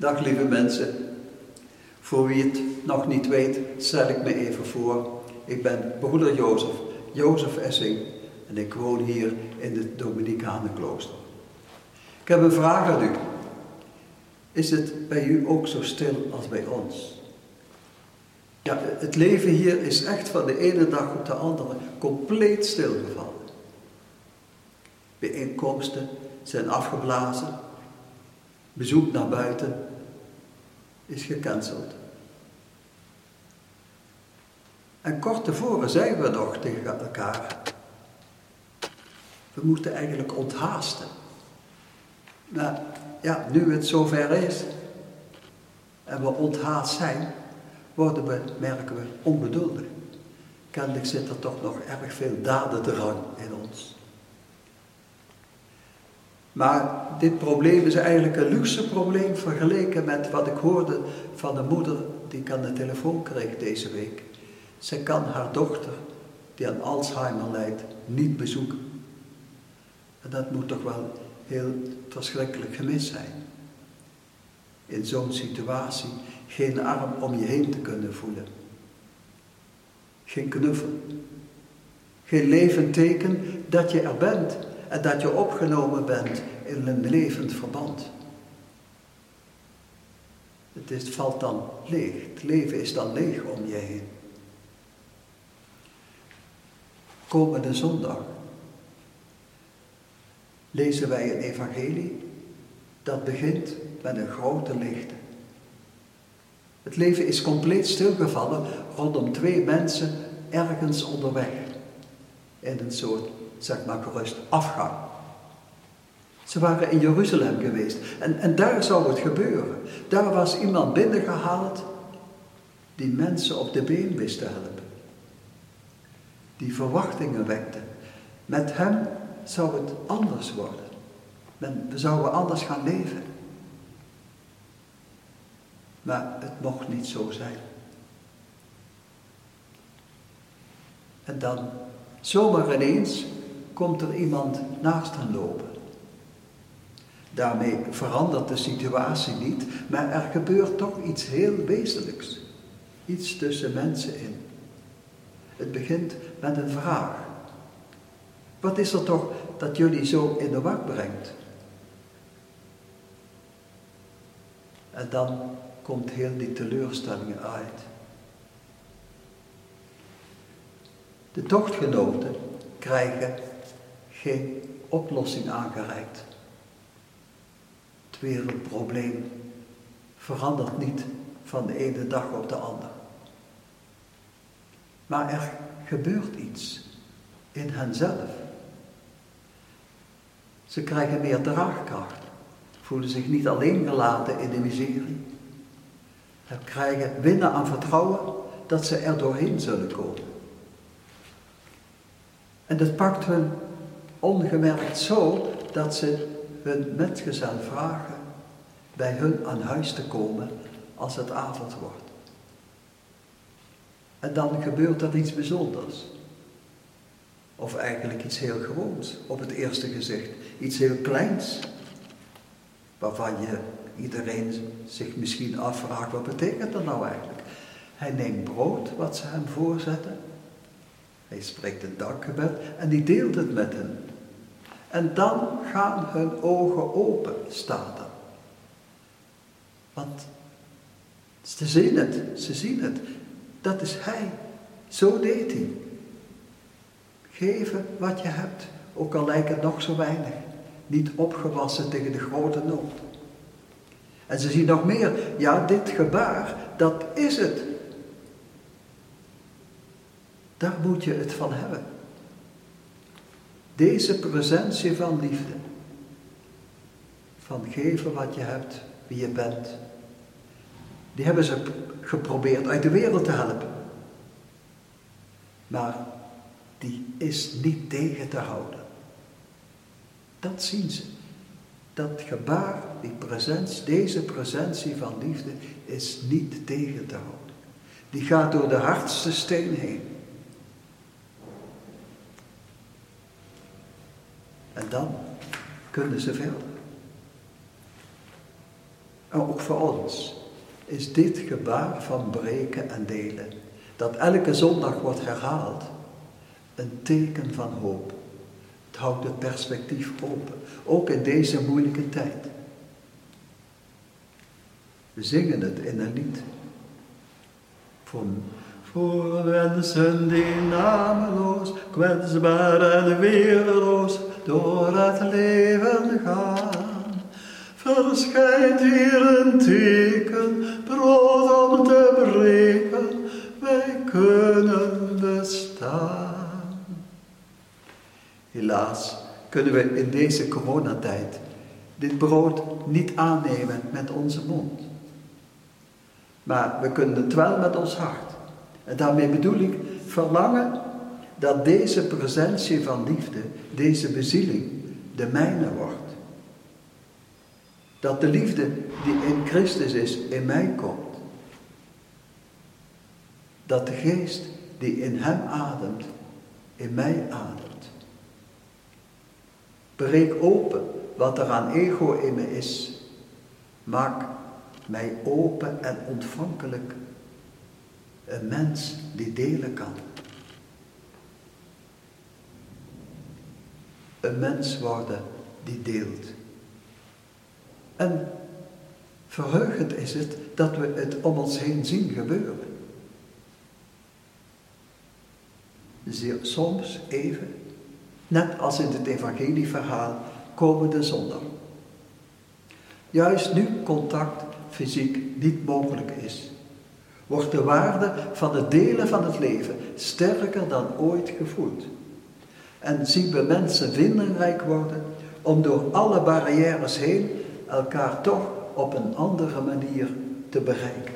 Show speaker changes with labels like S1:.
S1: Dag lieve mensen. Voor wie het nog niet weet, stel ik me even voor. Ik ben broeder Jozef, Jozef Essing, en ik woon hier in het Dominicanenklooster. Ik heb een vraag aan u. Is het bij u ook zo stil als bij ons? Ja, het leven hier is echt van de ene dag op de andere compleet stilgevallen. Bijeenkomsten zijn afgeblazen. Bezoek naar buiten is gecanceld. En kort tevoren zeiden we nog tegen elkaar, we moeten eigenlijk onthaasten. Maar ja, nu het zover is en we onthaast zijn, worden we, merken we, ongeduldig. Kennelijk zit er toch nog erg veel dadendrang in ons. Maar dit probleem is eigenlijk een luxe probleem vergeleken met wat ik hoorde van de moeder die ik aan de telefoon kreeg deze week. Ze kan haar dochter, die aan Alzheimer lijdt, niet bezoeken. En dat moet toch wel heel verschrikkelijk gemist zijn. In zo'n situatie geen arm om je heen te kunnen voelen. Geen knuffel. Geen levend teken dat je er bent en dat je opgenomen bent in een levend verband. Het is, valt dan leeg. Het leven is dan leeg om je heen. Komende zondag lezen wij een evangelie dat begint met een grote lichte. Het leven is compleet stilgevallen rondom twee mensen ergens onderweg. In een soort, zeg maar gerust, afgang. Ze waren in Jeruzalem geweest en, en daar zou het gebeuren. Daar was iemand binnengehaald die mensen op de been wist te helpen. Die verwachtingen wekte. Met hem zou het anders worden. we zouden anders gaan leven. Maar het mocht niet zo zijn. En dan, zomaar ineens, komt er iemand naast hen lopen. Daarmee verandert de situatie niet, maar er gebeurt toch iets heel wezenlijks. Iets tussen mensen in. Het begint met een vraag. Wat is er toch dat jullie zo in de war brengt? En dan komt heel die teleurstelling uit. De tochtgenoten krijgen geen oplossing aangereikt. Het wereldprobleem verandert niet van de ene dag op de andere. Maar er gebeurt iets in henzelf. Ze krijgen meer draagkracht, voelen zich niet alleen gelaten in de miserie. Ze krijgen winnen aan vertrouwen dat ze er doorheen zullen komen. En dat pakt hun ongemerkt zo dat ze hun metgezel vragen bij hun aan huis te komen als het avond wordt. En dan gebeurt er iets bijzonders. Of eigenlijk iets heel gewoons op het eerste gezicht. Iets heel kleins. Waarvan je iedereen zich misschien afvraagt, wat betekent dat nou eigenlijk? Hij neemt brood wat ze hem voorzetten. Hij spreekt een dankgebed en die deelt het met hen. En dan gaan hun ogen open, staat er. Want ze zien het, ze zien het. Dat is Hij. Zo deed Hij. Geven wat je hebt, ook al lijkt het nog zo weinig. Niet opgewassen tegen de grote nood. En ze zien nog meer, ja, dit gebaar, dat is het. Daar moet je het van hebben. Deze presentie van liefde. Van geven wat je hebt, wie je bent. Die hebben ze geprobeerd uit de wereld te helpen. Maar die is niet tegen te houden. Dat zien ze. Dat gebaar, die presentie, deze presentie van liefde is niet tegen te houden. Die gaat door de hardste steen heen. Dan kunnen ze verder. En ook voor ons is dit gebaar van breken en delen, dat elke zondag wordt herhaald, een teken van hoop. Het houdt het perspectief open, ook in deze moeilijke tijd. We zingen het in een lied. Voor, voor mensen die nameloos, kwetsbaar en weerloos door het leven gaan. Verschijnt hier een teken, brood om te breken, wij kunnen bestaan. Helaas kunnen we in deze coronatijd dit brood niet aannemen met onze mond. Maar we kunnen het wel met ons hart. En daarmee bedoel ik verlangen dat deze presentie van liefde, deze bezieling, de mijne wordt. Dat de liefde die in Christus is, in mij komt. Dat de geest die in hem ademt, in mij ademt. Breek open wat er aan ego in me is. Maak mij open en ontvankelijk. Een mens die delen kan. Een mens worden die deelt. En verheugend is het dat we het om ons heen zien gebeuren. Soms even, net als in het evangelieverhaal, komende zondag. Juist nu contact fysiek niet mogelijk is, wordt de waarde van het delen van het leven sterker dan ooit gevoeld. En zien we mensen vindingrijk worden om door alle barrières heen elkaar toch op een andere manier te bereiken.